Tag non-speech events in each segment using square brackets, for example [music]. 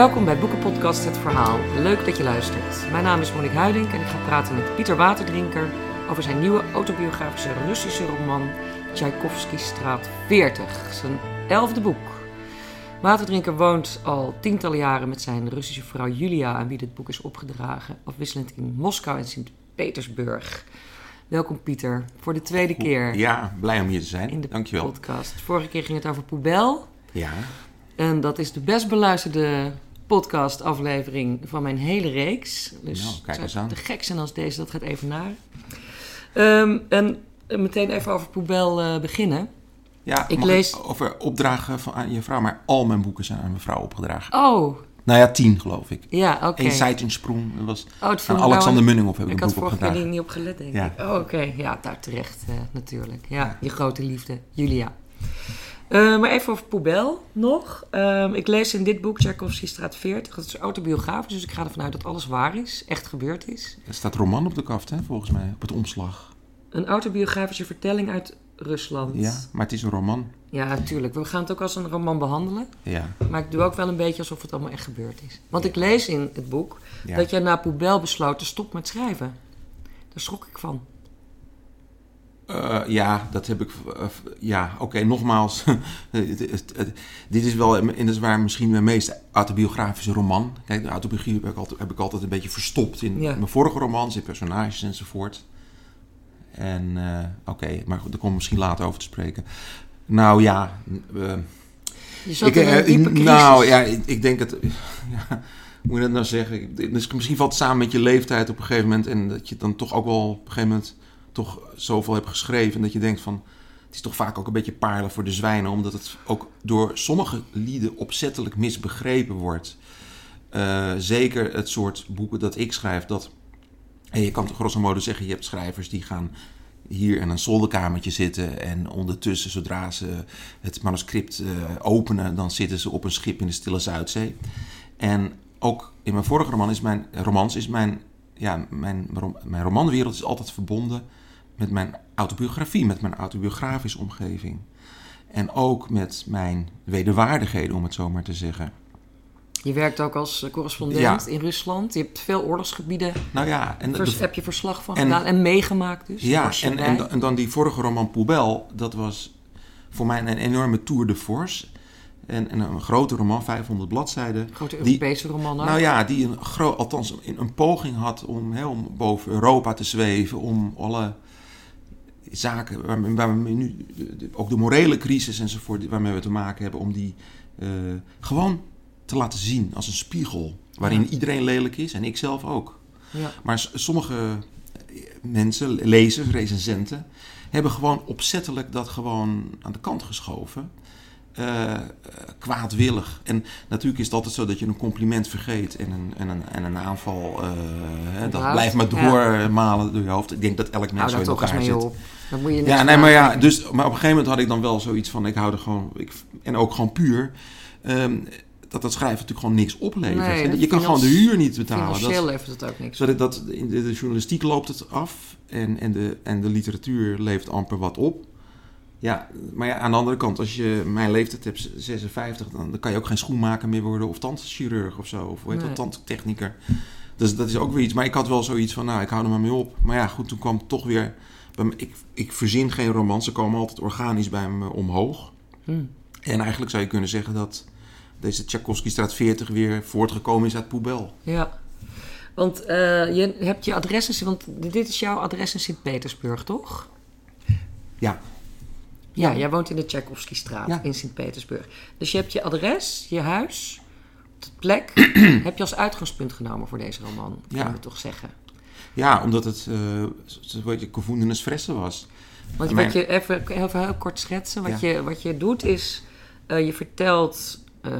Welkom bij Boekenpodcast Het Verhaal. Leuk dat je luistert. Mijn naam is Monique Huiding en ik ga praten met Pieter Waterdrinker over zijn nieuwe autobiografische Russische roman Tchaikovsky Straat 40, zijn elfde boek. Waterdrinker woont al tientallen jaren met zijn Russische vrouw Julia, aan wie dit boek is opgedragen, afwisselend in Moskou en Sint-Petersburg. Welkom Pieter, voor de tweede keer. Ja, blij om hier te zijn. In de Dankjewel. podcast. Vorige keer ging het over Poubel. Ja. En dat is de best beluisterde podcastaflevering van mijn hele reeks. Dus Nou, kijk eens aan. te gek zijn als deze, dat gaat even naar. Ehm, en meteen even over Poubel eh, beginnen. ja Ik lees- over opdragen van aan je vrouw, maar al mijn boeken zijn aan mijn vrouw opgedragen. Oh, Nou ja, tien geloof ik. ja, oké. Eén Seitensprong, dat was Oh, het viel aan me Alexander nou- Munninghoff heb ik, Ik een had boek vorige keer opgedragen. niet op gelet, denk Ja. ik. Oh, oké. Ja, daar terecht eh, natuurlijk. Ja, je grote liefde, Julia. Eh, maar even over Poubel nog. Ehm, ik lees in dit boek Tchaikovsky Straat 40. Dat is autobiografisch, dus ik ga ervan uit dat alles waar is, echt gebeurd is. Er staat roman op de kaft, hè, volgens mij, op het omslag. Een autobiografische vertelling uit Rusland. Ja, maar het is een roman. Ja, natuurlijk. We gaan het ook als een roman behandelen. Ja. Maar ik doe ook wel een beetje alsof het allemaal echt gebeurd is. Want ik lees in het boek ja. dat jij na Poubel besloot te stoppen met schrijven. Daar schrok ik van. Eh, ja, dat heb ik. eh, ja, oké, nogmaals. [laughs] Het- het- het- dit is wel in de zwaar misschien mijn meest autobiografische roman. Kijk, de autobiografie heb ik altijd, heb ik altijd een beetje verstopt in Ja. mijn vorige romans, in personages enzovoort. En eh, oké, maar goed, daar we misschien later over te spreken. Nou ja. Je zat ik, in een diepe crisis. nou ja, ik, ik denk het. [laughs] Ja, hoe moet je dat nou zeggen? Misschien valt het samen met je leeftijd op een gegeven moment. En dat je dan toch ook wel op een gegeven moment toch zoveel hebt geschreven. Dat je denkt van. Het is toch vaak ook een beetje paarlen voor de zwijnen. Omdat het ook door sommige lieden opzettelijk misbegrepen wordt. Eh, zeker het soort boeken dat ik schrijf. Dat, en je kan toch grosso modo zeggen, je hebt schrijvers die gaan hier in een zolderkamertje zitten. En ondertussen, zodra ze het manuscript eh, openen, dan zitten ze op een schip in de Stille Zuidzee. En ook in mijn vorige roman is mijn, romans is mijn, ja, mijn, mijn romanwereld is altijd verbonden met mijn autobiografie, met mijn autobiografische omgeving. En ook met mijn wederwaardigheden, om het zo maar te zeggen. Je werkt ook als eh, correspondent Ja. in Rusland. Je hebt veel oorlogsgebieden. Nou ja, en Vers- de- heb je verslag van en- gedaan en meegemaakt dus. Ja, en, en, en dan die vorige roman Poubel, dat was voor mij een enorme tour de force. En, en een grote roman, 500 bladzijden. Grote die- Europese roman ook. Nou ja, die een groot, althans een, een poging had om, hè, om boven Europa te zweven, om alle zaken waar, waar we nu, ook de morele crisis enzovoort, waarmee we te maken hebben, om die eh, gewoon te laten zien als een spiegel. Waarin Ja. iedereen lelijk is en ik zelf ook. Ja. Maar sommige mensen, lezers, recensenten, hebben gewoon opzettelijk dat gewoon aan de kant geschoven. Eh, kwaadwillig. En natuurlijk is het altijd zo dat je een compliment vergeet en een, en een, en een aanval, eh, hè, dat blijft maar Ja. doormalen door je hoofd. Ik denk dat elk mens zo in elkaar zit. op. Dan moet je Ja, nee, maar ja, dus, maar op een gegeven moment had ik dan wel zoiets van, ik hou er gewoon, ik, en ook gewoon puur, ehm, dat dat schrijven natuurlijk gewoon niks oplevert. Nee, dat je kan gewoon de huur niet betalen. Dat, Financieel levert het ook niks. dat, in de, de journalistiek loopt het af en, en, de, en de literatuur levert amper wat op. Ja, maar ja, aan de andere kant, als je mijn leeftijd hebt, 56, dan, dan kan je ook geen schoenmaker meer worden of tandchirurg of zo. Of hoe heet Nee. dat, tandtechniker. Dus dat is ook weer iets. Maar ik had wel zoiets van, nou, ik hou er maar mee op. Maar ja, goed, toen kwam het toch weer... bij me- Ik, ik verzin geen romans, ze komen altijd organisch bij me omhoog. Hm. En eigenlijk zou je kunnen zeggen dat deze Tchaikovsky straat 40 weer voortgekomen is uit Poubel. Ja. Want eh, je hebt je adres, want dit is jouw adres in Sint-Petersburg, toch? Ja. Ja, jij woont in de Tchaikovsky-straat Ja. in Sint-Petersburg. Dus je hebt je adres, je huis, de plek, [clears throat] heb je als uitgangspunt genomen voor deze roman, Ja. we toch zeggen. Ja, omdat het, eh wat je, gevoelens fressen was. Want wat je, even, even heel kort schetsen, wat, Ja. je, wat je doet is, eh, je vertelt, eh,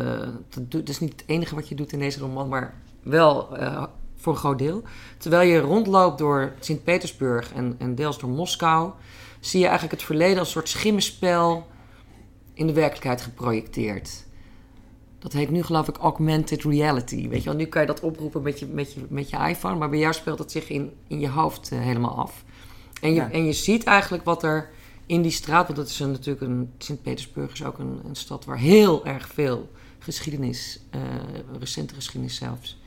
dat, doet- dat is niet het enige wat je doet in deze roman, maar wel eh, voor een groot deel. Terwijl je rondloopt door Sint-Petersburg en, en deels door Moskou, zie je eigenlijk het verleden als een soort schimmenspel in de werkelijkheid geprojecteerd. Dat heet nu geloof ik augmented reality. Weet je wel, nu kan je dat oproepen met je, met je, met je iPhone, maar bij jou speelt het zich in, in je hoofd eh, helemaal af. En je, Ja. en je ziet eigenlijk wat er in die straat, want dat is een, natuurlijk een, Sint-Petersburg is ook een, een stad waar heel erg veel geschiedenis, uh, recente geschiedenis zelfs,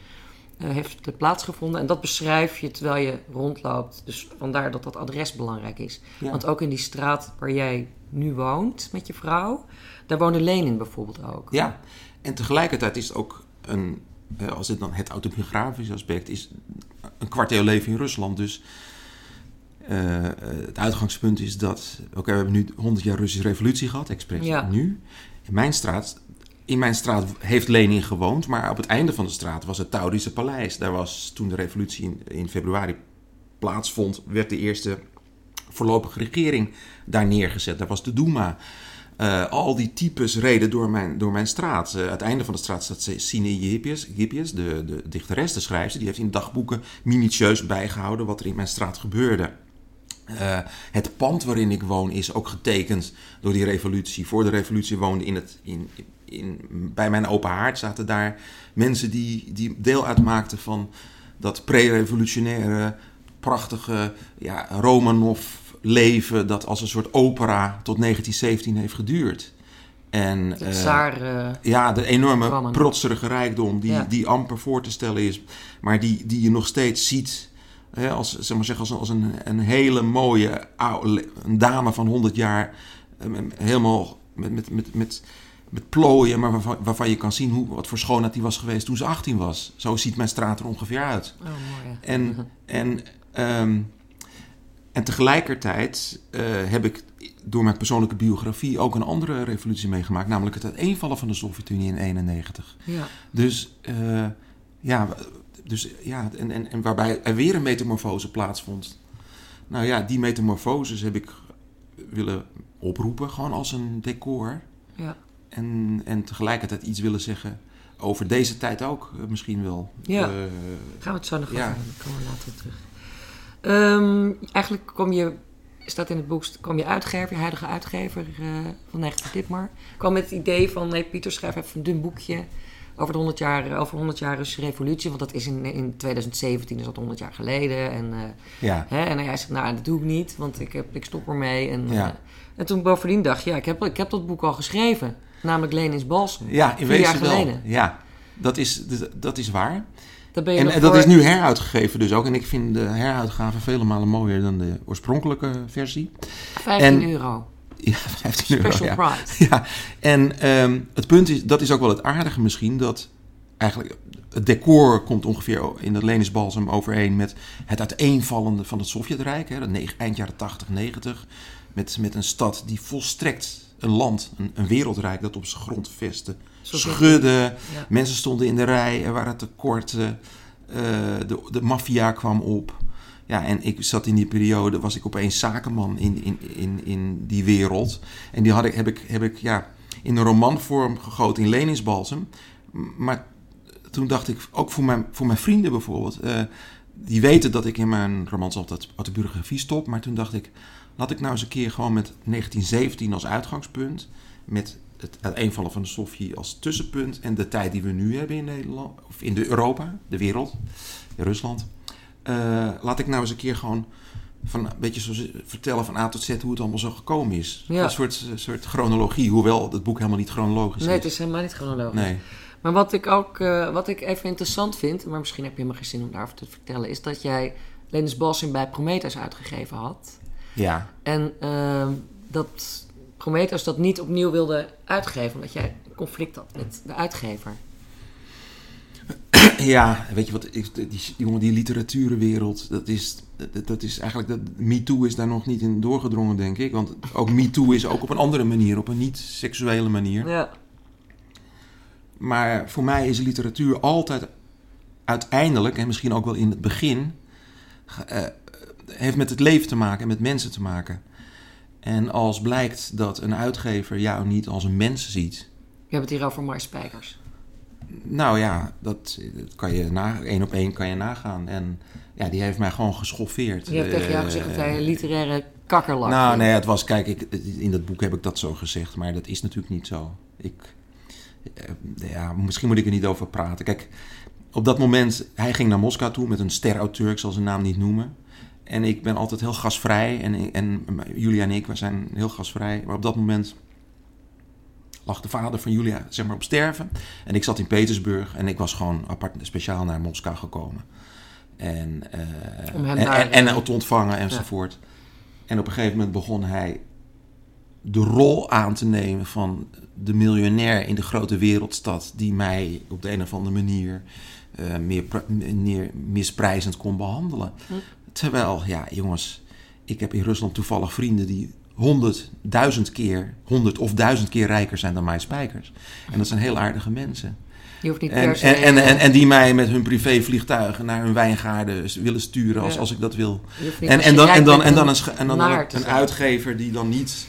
heeft plaatsgevonden. En dat beschrijf je terwijl je rondloopt. Dus vandaar dat dat adres belangrijk is. Want ook in die straat waar jij nu woont met je vrouw, daar woonde Lenin bijvoorbeeld ook. Ja, en tegelijkertijd is het ook een, als het dan het autobiografische aspect is, een kwart eeuw leven in Rusland. Dus uh, het uitgangspunt is dat, oké, we hebben nu 100 jaar Russische revolutie gehad, spreek ja. nu. In mijn straat in mijn straat heeft Lenin gewoond, maar op het einde van de straat was het Taurische Paleis. Daar was toen de revolutie in, in februari plaatsvond, werd de eerste voorlopige regering daar neergezet. Daar was de Duma. Uh, al die types reden door mijn, door mijn straat. Aan het einde van de straat staat Sine Gippius, de, de dichteres. Die heeft in dagboeken minutieus bijgehouden wat er in mijn straat gebeurde. Uh, het pand waarin ik woon is ook getekend door die revolutie. Voor de revolutie woonde in het, in, in, bij mijn open haard zaten daar mensen die, die deel uitmaakten van dat pre-revolutionaire, prachtige ja, Romanov leven dat als een soort opera tot 1917 heeft geduurd. En, de tsaar, uh, ja, de enorme protserige rijkdom die, die amper voor te stellen is, maar die, die je nog steeds ziet hè, als, zeg maar, zeg, als, een, als een, een hele mooie oude, een dame van 100 jaar, helemaal met, met, met, met met plooien, maar waarvan, waarvan, je kan zien hoe, wat voor schoonheid die was geweest toen ze 18 was. Zo ziet mijn straat er ongeveer uit. Oh, mooi. En, en, um, en tegelijkertijd uh, heb ik door mijn persoonlijke biografie ook een andere revolutie meegemaakt, namelijk het uiteenvallen van de Sovjet-Unie in 91. Ja. Dus uh, ja, dus, ja en, en, en waarbij er weer een metamorfose plaatsvond. Nou ja, die metamorfoses heb ik willen oproepen, gewoon als een decor. Ja. En, en tegelijkertijd iets willen zeggen over deze tijd ook uh, misschien wel. Ja, uh, gaan we het zo nog ja. over komen we later terug. Um, eigenlijk kom je, staat in het boek, kom je uitgever, je huidige uitgever uh, van 90 Ditmar. kwam met het idee van, nee Pieter schrijf even een dun boekje over de 100 jaar, over 100 jaar Russische revolutie. Want dat is in, in 2017, is dat 100 jaar geleden. En, uh, ja. hè, en hij zegt, nou dat doe ik niet, want ik, heb, ik stop ermee. En, ja. en toen bovendien dacht je, ja, ik heb, ik heb dat boek al geschreven. Namelijk Lenins Balsem. Ja, in wezen wel. Ja, dat is, dat is waar. Dat ben je en nog dat is nu heruitgegeven dus ook. En ik vind de heruitgave vele malen mooier dan de oorspronkelijke versie. 15 En- euro. [laughs] Ja, 15 euro. Special ja. price. [laughs] Ja, en ehm, het punt is, dat is ook wel het aardige misschien, dat eigenlijk het decor komt ongeveer in dat Lenis Balsam overeen met het uiteenvallende van het Sovjetrijk, hè, eind jaren 80, 90, met, met een stad die volstrekt een land, een, een wereldrijk dat op zijn grond vestte, Sovjet- schudde, Ja. mensen stonden in de rij, er waren tekorten, eh, de, de maffia kwam op. Ja, en ik zat in die periode, was ik opeens zakenman in, in, in, in die wereld. En die had ik, heb ik, heb ik ja, in een romanvorm gegoten in Leningsbalsem. Maar toen dacht ik, ook voor mijn, voor mijn vrienden bijvoorbeeld, eh, die weten dat ik in mijn romans altijd autobiografie stop. Maar toen dacht ik, laat ik nou eens een keer gewoon met 1917 als uitgangspunt, met het uiteenvallen van de Sovjet als tussenpunt en de tijd die we nu hebben in Nederland, of in de Europa, de wereld, in Rusland. Eh, laat ik nou eens een keer gewoon van een beetje zo vertellen van A tot Z hoe het allemaal zo gekomen is. Ja. Een soort, soort chronologie, hoewel het boek helemaal niet chronologisch Nee, het is. is helemaal niet chronologisch. Nee. Maar wat ik ook eh, wat ik even interessant vind, maar misschien heb je helemaal geen zin om daarover te vertellen, is dat jij Lenus Balsing bij Prometheus uitgegeven had. Ja. En ehm, dat Prometheus dat niet opnieuw wilde uitgeven, omdat jij een conflict had met de uitgever. Ja, weet je wat, die, die, die literaturenwereld, dat is, dat, dat is eigenlijk, dat, MeToo is daar nog niet in doorgedrongen, denk ik. Want ook MeToo is ook op een andere manier, op een niet-seksuele manier. Ja, Maar voor mij is literatuur altijd uiteindelijk, en misschien ook wel in het begin, eh, heeft met het leven te maken en met mensen te maken. En als blijkt dat een uitgever jou niet als een mens ziet, we hebben het hier over Mars Spijkers. nou ja, dat, dat kan je na, één op één kan je nagaan. En ja, die heeft mij gewoon geschoffeerd. Die heeft tegen jou Eh, gezegd dat hij een literaire kakkerlak Nou, nee, het was, kijk, ik, in dat boek heb ik dat zo gezegd, maar dat is natuurlijk niet zo. Ik, eh, ja, misschien moet ik er niet over praten. Kijk, op dat moment, hij ging naar Moskou toe met een sterauteur, ik zal zijn naam niet noemen. En ik ben altijd heel gasvrij en, en Julia en ik, we zijn heel gasvrij. Maar op dat moment lag de vader van Julia zeg maar, op sterven. En ik zat in Petersburg en ik was gewoon apart speciaal naar Moskou gekomen. En, uh, en, en te ontvangen enzovoort. En op een gegeven moment begon hij de rol aan te nemen van de miljonair in de grote wereldstad, die mij op de een of andere manier eh, meer, meer misprijzend kon behandelen. Hm. Terwijl, ja, jongens, ik heb in Rusland toevallig vrienden die honderd, duizend keer, honderd of duizend keer rijker zijn dan mijn spijkers. En dat zijn heel aardige mensen. Je hoeft niet En, per se... en, en, en, en die mij met hun privévliegtuigen naar hun wijngaarden willen sturen als, Ja. als ik dat wil. En, en, dan, en, dan, en dan een, en dan een, uitgever die dan niet,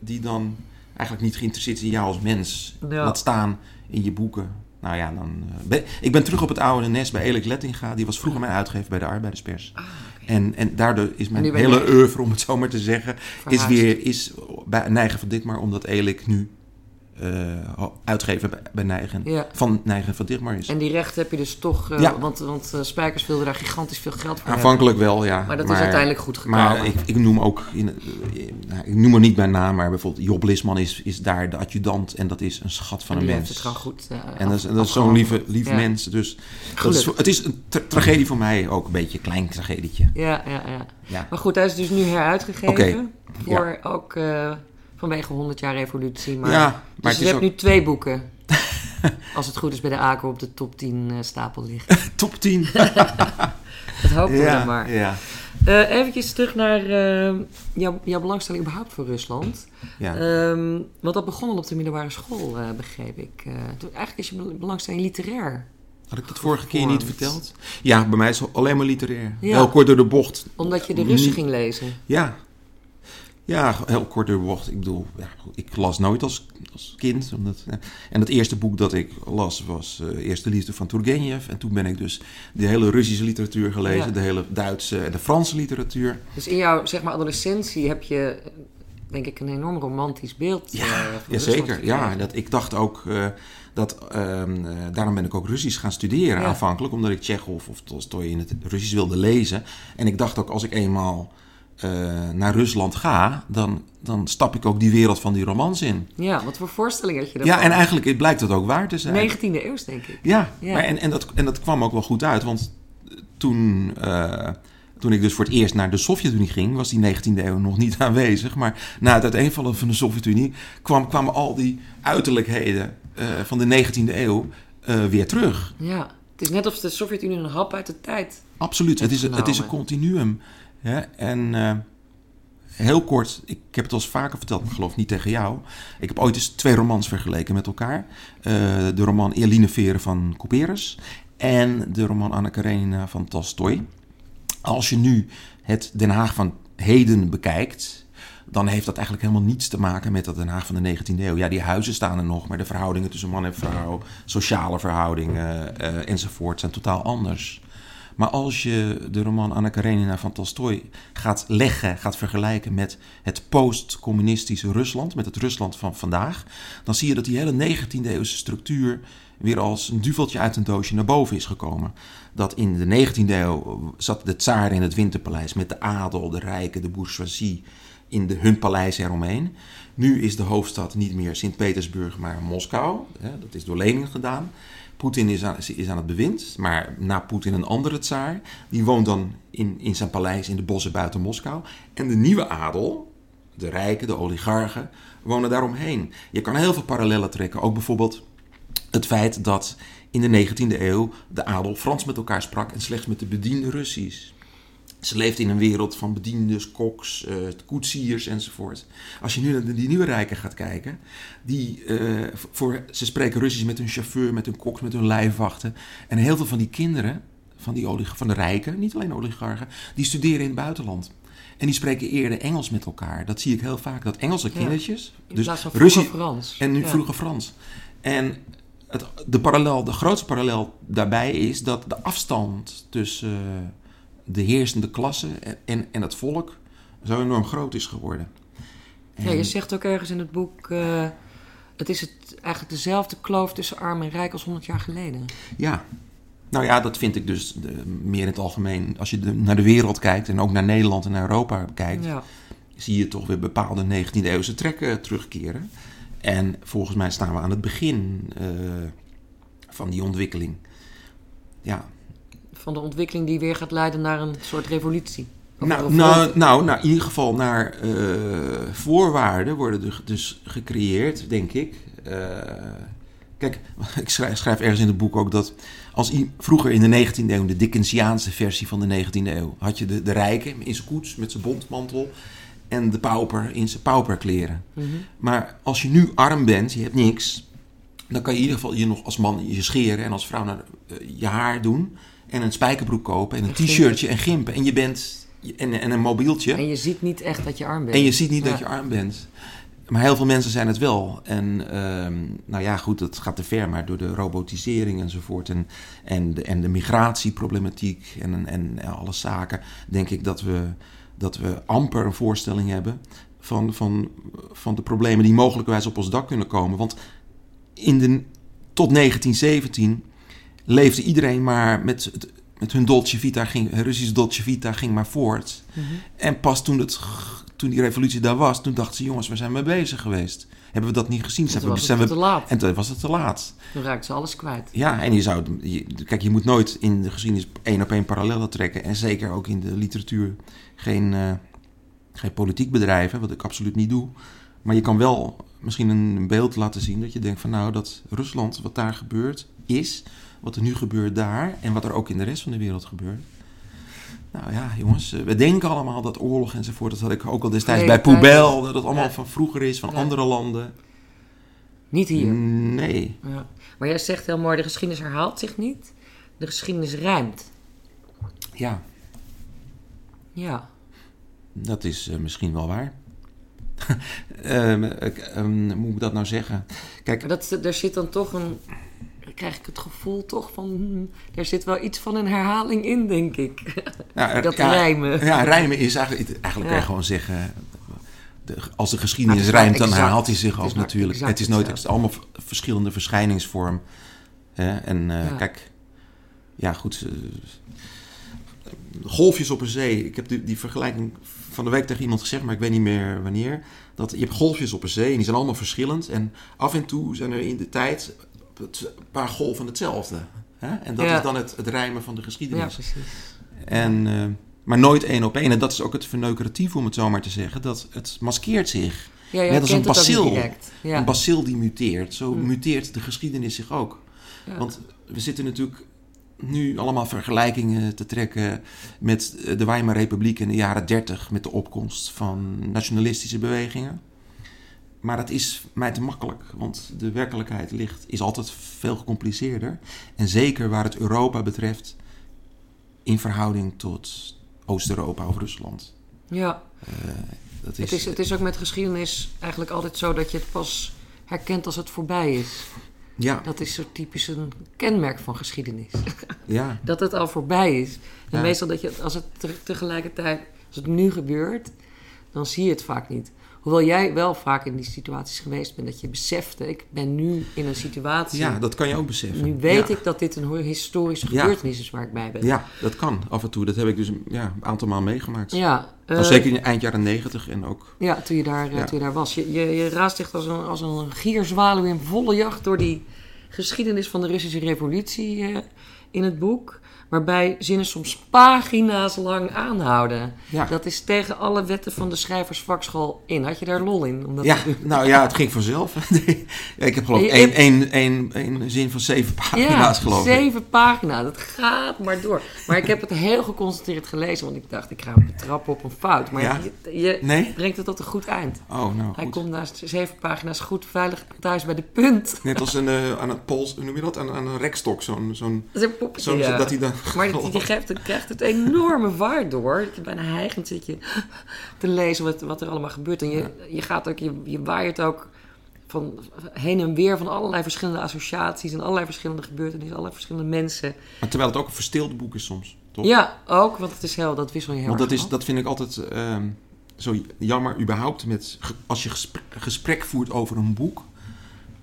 die dan eigenlijk niet geïnteresseerd is in jou als mens. Ja. Laat staan in je boeken. Nou ja, dan. eh, ben- ik ben terug op het oude nest bij Elik Lettinga. Die was vroeger mijn uitgever bij de Arbeiderspers. En, en daardoor is mijn Ah, hele oeuvre, om het zo maar te zeggen, is weer is bij Nijgen van Ditmar, omdat Elik nu eh, uitgever bij, Ja. van Nijgen van Ditmar is. En die rechten heb je dus toch... eh, Ja. Want, want eh, Spijkers wilde daar gigantisch veel geld voor Aanvankelijk wel, ja. Maar dat is uiteindelijk goed gekomen. Maar ik, ik noem ook, in, nou, ik noem er niet bij naam, maar bijvoorbeeld Job Lisman is, is daar de adjudant en dat is een schat van En een mens. het gewoon goed en dat is, af- dat is zo'n lieve, lieve Ja. mens. Dus dat is, Gelukkig. het is een tra- tragedie voor mij, ook een beetje een klein tragedietje. Ja, ja, ja. Maar goed, hij is dus nu heruitgegeven. Voor ook vanwege 100 jaar revolutie. Maar, ja, maar dus je hebt ook nu twee boeken. [laughs] Als het goed is bij de ACO op de top 10 eh, stapel liggen. [laughs] top 10. [laughs] Dat hopen we dan ja, maar. ja, Eh eventjes terug naar eh, jouw, jouw belangstelling überhaupt voor Rusland. ja. Ehm, want dat begon al op de middelbare school, begreep ik. Eigenlijk is je bel- belangstelling literair. Had ik het vorige keer niet verteld? Ja, bij mij is het alleen maar literair. Ja. Heel kort door de bocht. Omdat je de Russen ging lezen. Ja. Ja, heel kort door de bocht. Ik bedoel, ja, ik las nooit als, als kind. Omdat, ja. En het eerste boek dat ik las was eh, Eerste Liefde van Turgenev. En toen ben ik dus de hele Russische literatuur gelezen. Ja. De hele Duitse en de Franse literatuur. Dus in jouw zeg maar, adolescentie heb je, denk ik, een enorm romantisch beeld. Ja, eh, zeker. Ja, dat, ik dacht ook eh, dat... ehm, eh, daarom ben ik ook Russisch gaan studeren Ja. aanvankelijk. Omdat ik Tsjechov of Tolstoy in het Russisch wilde lezen. En ik dacht ook, als ik eenmaal eh, naar Rusland ga... Dan, dan stap ik ook die wereld van die romans in. Ja, wat voor voorstelling had je daarvan? Ja, en eigenlijk blijkt dat ook waar te zijn. 19e eeuw, denk ik. Ja, Ja. Maar en, en, dat, en dat kwam ook wel goed uit. Want toen, eh, toen ik dus voor het eerst naar de Sovjet-Unie ging... was die 19e eeuw nog niet aanwezig. Maar na het uiteenvallen van de Sovjet-Unie... Kwam, kwamen al die uiterlijkheden eh, van de 19e eeuw weer terug. Ja, het is net of de Sovjet-Unie een hap uit de tijd. Absoluut. Het is, het is een continuum. Hè? En eh, heel kort, ik heb het al eens vaker verteld, maar geloof niet tegen jou. Ik heb ooit eens twee romans vergeleken met elkaar. Eh, de roman Eline Veren van Couperus en de roman Anna Karenina van Tolstoy. Als je nu het Den Haag van heden bekijkt, dan heeft dat eigenlijk helemaal niets te maken met dat Den Haag van de 19e eeuw. Ja, die huizen staan er nog, maar de verhoudingen tussen man en vrouw, sociale verhoudingen eh, enzovoort zijn totaal anders. Maar als je de roman Anna Karenina van Tolstoy gaat leggen, gaat vergelijken met het post-communistische Rusland, met het Rusland van vandaag, dan zie je dat die hele 19e eeuwse structuur weer als een duveltje uit een doosje naar boven is gekomen. Dat in de 19e eeuw zat de tsaar in het winterpaleis met de adel, de rijken, de bourgeoisie in de, hun paleis eromheen. Nu is de hoofdstad niet meer Sint-Petersburg, maar Moskou. Dat is door Lenin gedaan. Poetin is aan, is aan het bewind, maar na Poetin een andere tsaar. Die woont dan in, in zijn paleis in de bossen buiten Moskou. En de nieuwe adel, de rijken, de oligarchen, wonen daaromheen. Je kan heel veel parallellen trekken. Ook bijvoorbeeld het feit dat in de 19e eeuw de adel Frans met elkaar sprak en slechts met de bediende Russisch. Ze leeft in een wereld van bediendes, koks, eh, koetsiers enzovoort. Als je nu naar die nieuwe rijken gaat kijken, die, eh, voor, ze spreken Russisch met hun chauffeur, met hun koks, met hun lijfwachten. En heel veel van die kinderen, van, die olig- van de rijken, niet alleen oligarchen, die studeren in het buitenland. En die spreken eerder Engels met elkaar. Dat zie ik heel vaak, dat Engelse Ja. kindertjes, In dus Russisch Frans. en nu Ja. vroeger Frans. En het, de, parallel, de grootste parallel daarbij is dat de afstand tussen eh, de heersende klasse en, en, het volk zo enorm groot is geworden. Ja, je zegt ook ergens in het boek... eh, het is het, eigenlijk dezelfde kloof tussen arm en rijk als 100 jaar geleden. Ja. Nou ja, dat vind ik dus eh, meer in het algemeen. Als je de- naar de wereld kijkt en ook naar Nederland en naar Europa kijkt, Ja. zie je toch weer bepaalde 19e eeuwse trekken terugkeren. En volgens mij staan we aan het begin eh, van die ontwikkeling. Ja, Van de ontwikkeling die weer gaat leiden naar een soort revolutie. Nou, nou, nou, nou, in ieder geval naar eh, voorwaarden worden er dus gecreëerd, denk ik. Eh, kijk, [laughs] ik schrijf, schrijf ergens in het boek ook dat als vroeger in de 19e eeuw, de Dickensiaanse versie van de 19e eeuw, had je de, de rijke in zijn koets met zijn bontmantel en de pauper in zijn pauperkleren. Mhm. Maar als je nu arm bent, je hebt niks, dan kan je in ieder geval je nog als man je scheren en als vrouw naar, eh, je haar doen. En een spijkerbroek kopen en een En t-shirtje en gimpen. En je bent. En, en een mobieltje. En je ziet niet echt dat je arm bent. En je ziet niet Ja. dat je arm bent. Maar heel veel mensen zijn het wel. En ehm, nou ja, goed, dat gaat te ver. Maar door de robotisering enzovoort. En, en, de, en de migratieproblematiek en, en alle zaken. Denk ik dat we, dat we amper een voorstelling hebben. Van, van, van de problemen die mogelijkerwijs op ons dak kunnen komen. Want in de, tot 1917 leefde iedereen maar met, met hun Dolce Vita. Ging, Russisch Dolce Vita ging maar voort. Mhm. En pas toen, het, toen die revolutie daar was, toen dachten ze: jongens, we zijn mee bezig geweest. Hebben we dat niet gezien? Toen Zijn we, was zijn het we, te laat. en toen was het te laat. Toen raakten ze alles kwijt. Ja, en je zou. je- kijk, je moet nooit in de geschiedenis één op één parallellen trekken. En zeker ook in de literatuur geen, eh, geen politiek bedrijven, wat ik absoluut niet doe. Maar je kan wel misschien een beeld laten zien dat je denkt van nou, dat Rusland, wat daar gebeurt, is. Wat er nu gebeurt daar en wat er ook in de rest van de wereld gebeurt. Nou ja, jongens, eh, we denken allemaal dat oorlog enzovoort, dat had ik ook al destijds bij. Poubel, dat het allemaal Ja. van vroeger is, van Ja. andere landen. Niet hier. Nee. Ja. Maar jij zegt heel mooi, de geschiedenis herhaalt zich niet. De geschiedenis rijmt. Ja, Ja. Dat is eh, misschien wel waar. [laughs] Ehm, ik, ehm, hoe moet ik dat nou zeggen? Kijk, Maar dat, er zit dan toch een... Dan krijg ik het gevoel toch van... hmm, er zit wel iets van een herhaling in, denk ik. [laughs] er- dat ja, rijmen. Ja, rijmen is eigenlijk... Eigenlijk kan Ja. je gewoon zeggen... De, als de geschiedenis rijmt, dan herhaalt hij zich maar natuurlijk. Het is nooit het is allemaal verschillende verschijningsvorm. Hè? En eh, Ja. kijk... Ja, goed... eh, golfjes op een zee. Ik heb die, die vergelijking van de week tegen iemand gezegd, maar ik weet niet meer wanneer. Dat je hebt golfjes op een zee en die zijn allemaal verschillend. En af en toe zijn er in de tijd een paar golven hetzelfde. Hè? En dat Ja. is dan het, het rijmen van de Ja, geschiedenis. precies. en, eh, maar nooit één op één. En dat is ook het verneukeratief, om het zo maar te zeggen. Dat het maskeert zich. Ja, Net als een het bacil. Ja. Een bacil die muteert. Zo Hm. muteert de geschiedenis zich ook. Want we zitten natuurlijk nu allemaal vergelijkingen te trekken met de Weimar Republiek in de jaren 30 met de opkomst van nationalistische bewegingen. Maar dat is mij te makkelijk, want de werkelijkheid ligt, is altijd veel gecompliceerder. En zeker waar het Europa betreft, in verhouding tot Oost-Europa of Rusland. ja. Eh, dat Het, is, het is ook met geschiedenis eigenlijk altijd zo dat je het pas herkent als het voorbij is. ja, Dat is zo typisch een kenmerk van geschiedenis. ja, [laughs] dat het al voorbij is. En Ja. meestal dat je, als het te- tegelijkertijd, als het nu gebeurt, dan zie je het vaak niet. Hoewel jij wel vaak in die situaties geweest bent, dat je besefte, ik ben nu in een situatie. ja, dat kan je ook beseffen. nu weet Ja. ik dat dit een historische Ja. gebeurtenis is waar ik bij ben. Ja, dat kan af en toe. Dat heb ik dus ja, een aantal maal meegemaakt. Ja, eh, zeker in eind jaren negentig en ook... ja toen, je daar, eh, Ja. toen je daar was. Je, je, je raast echt als een, als een gierzwaluw in volle jacht door die geschiedenis van de Russische revolutie eh, in het boek. Waarbij zinnen soms pagina's lang aanhouden. Ja. Dat is tegen alle wetten van de schrijversvakschool in. Had je daar lol in? Om dat Ja, te nou ja, het ging vanzelf. [laughs] Ja, ik heb geloof ik één, één, één, één zin van zeven pagina's geloof ik. zeven pagina's. Dat gaat maar door. Maar ik heb het heel geconcentreerd gelezen, want ik dacht, ik ga hem betrappen op een fout. Maar Ja? je, je Nee? brengt het tot een goed eind. Oh, nou Hij goed. komt na zeven pagina's goed veilig thuis bij de punt. Net als een, eh, aan een pols, hoe noem je dat? Aan, aan een rekstok, zo'n... zo'n zo'n ja. dat hij dan... Maar die, die geeft, krijgt het enorme vaart door. Dat je bijna hijgend zit je te lezen wat, wat er allemaal gebeurt. En je, je gaat ook, je, je waait ook van heen en weer van allerlei verschillende associaties en allerlei verschillende gebeurtenissen, allerlei verschillende mensen. Maar terwijl het ook een verstilde boek is soms, toch? Ja, ook, want het is heel, dat wissel je heel Want dat, erg is, dat vind ik altijd ehm, zo jammer überhaupt. Met, als je gesprek, gesprek voert over een boek,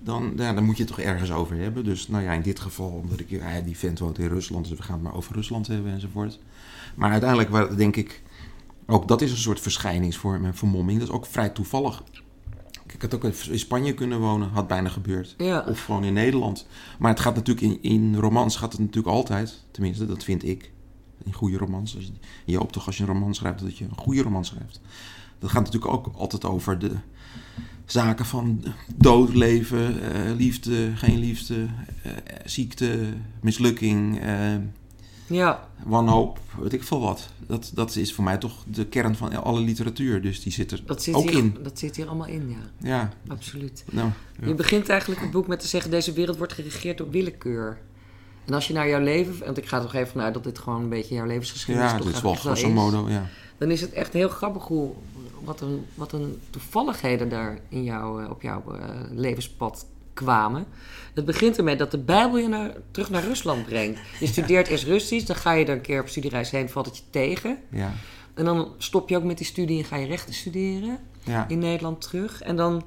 dan, ja, dan moet je het toch ergens over hebben. Dus nou ja, in dit geval, omdat ik, ja, die vent woont in Rusland, dus we gaan het maar over Rusland hebben enzovoort. Maar uiteindelijk waar- denk ik, ook dat is een soort verschijningsvorm en vermomming. Dat is ook vrij toevallig. ik had ook in Spanje kunnen wonen, had bijna gebeurd. Ja. Of gewoon in Nederland. Maar het gaat natuurlijk in, in romans gaat het natuurlijk altijd, tenminste, dat vind ik. In goede romans. Als je, je hoopt toch als je een roman schrijft dat je een goede roman schrijft. Dat gaat natuurlijk ook altijd over de zaken van dood, leven, eh, liefde, geen liefde, eh, ziekte, mislukking, eh, ja. wanhoop, weet ik veel wat. Dat, dat is voor mij toch de kern van alle literatuur. Dus die zit er Dat zit, ook hier, in. dat zit hier allemaal in, ja. Ja, Absoluut. nou, ja. Je begint eigenlijk het boek met te zeggen: deze wereld wordt geregeerd door willekeur. En als je naar jouw leven, want ik ga er toch even vanuit dat dit gewoon een beetje jouw levensgeschiedenis ja toch dit is wel grosso modo, ja. dan is het echt heel grappig hoe, wat, een, wat een toevalligheden daar in jou, eh, op jouw eh, levenspad kwamen. Het begint ermee dat de Bijbel je naar, terug naar Rusland brengt. Je studeert eerst Russisch, dan ga je er een keer op studiereis heen, valt het je tegen. Ja, En dan stop je ook met die studie en ga je rechten studeren ja. in Nederland terug. En dan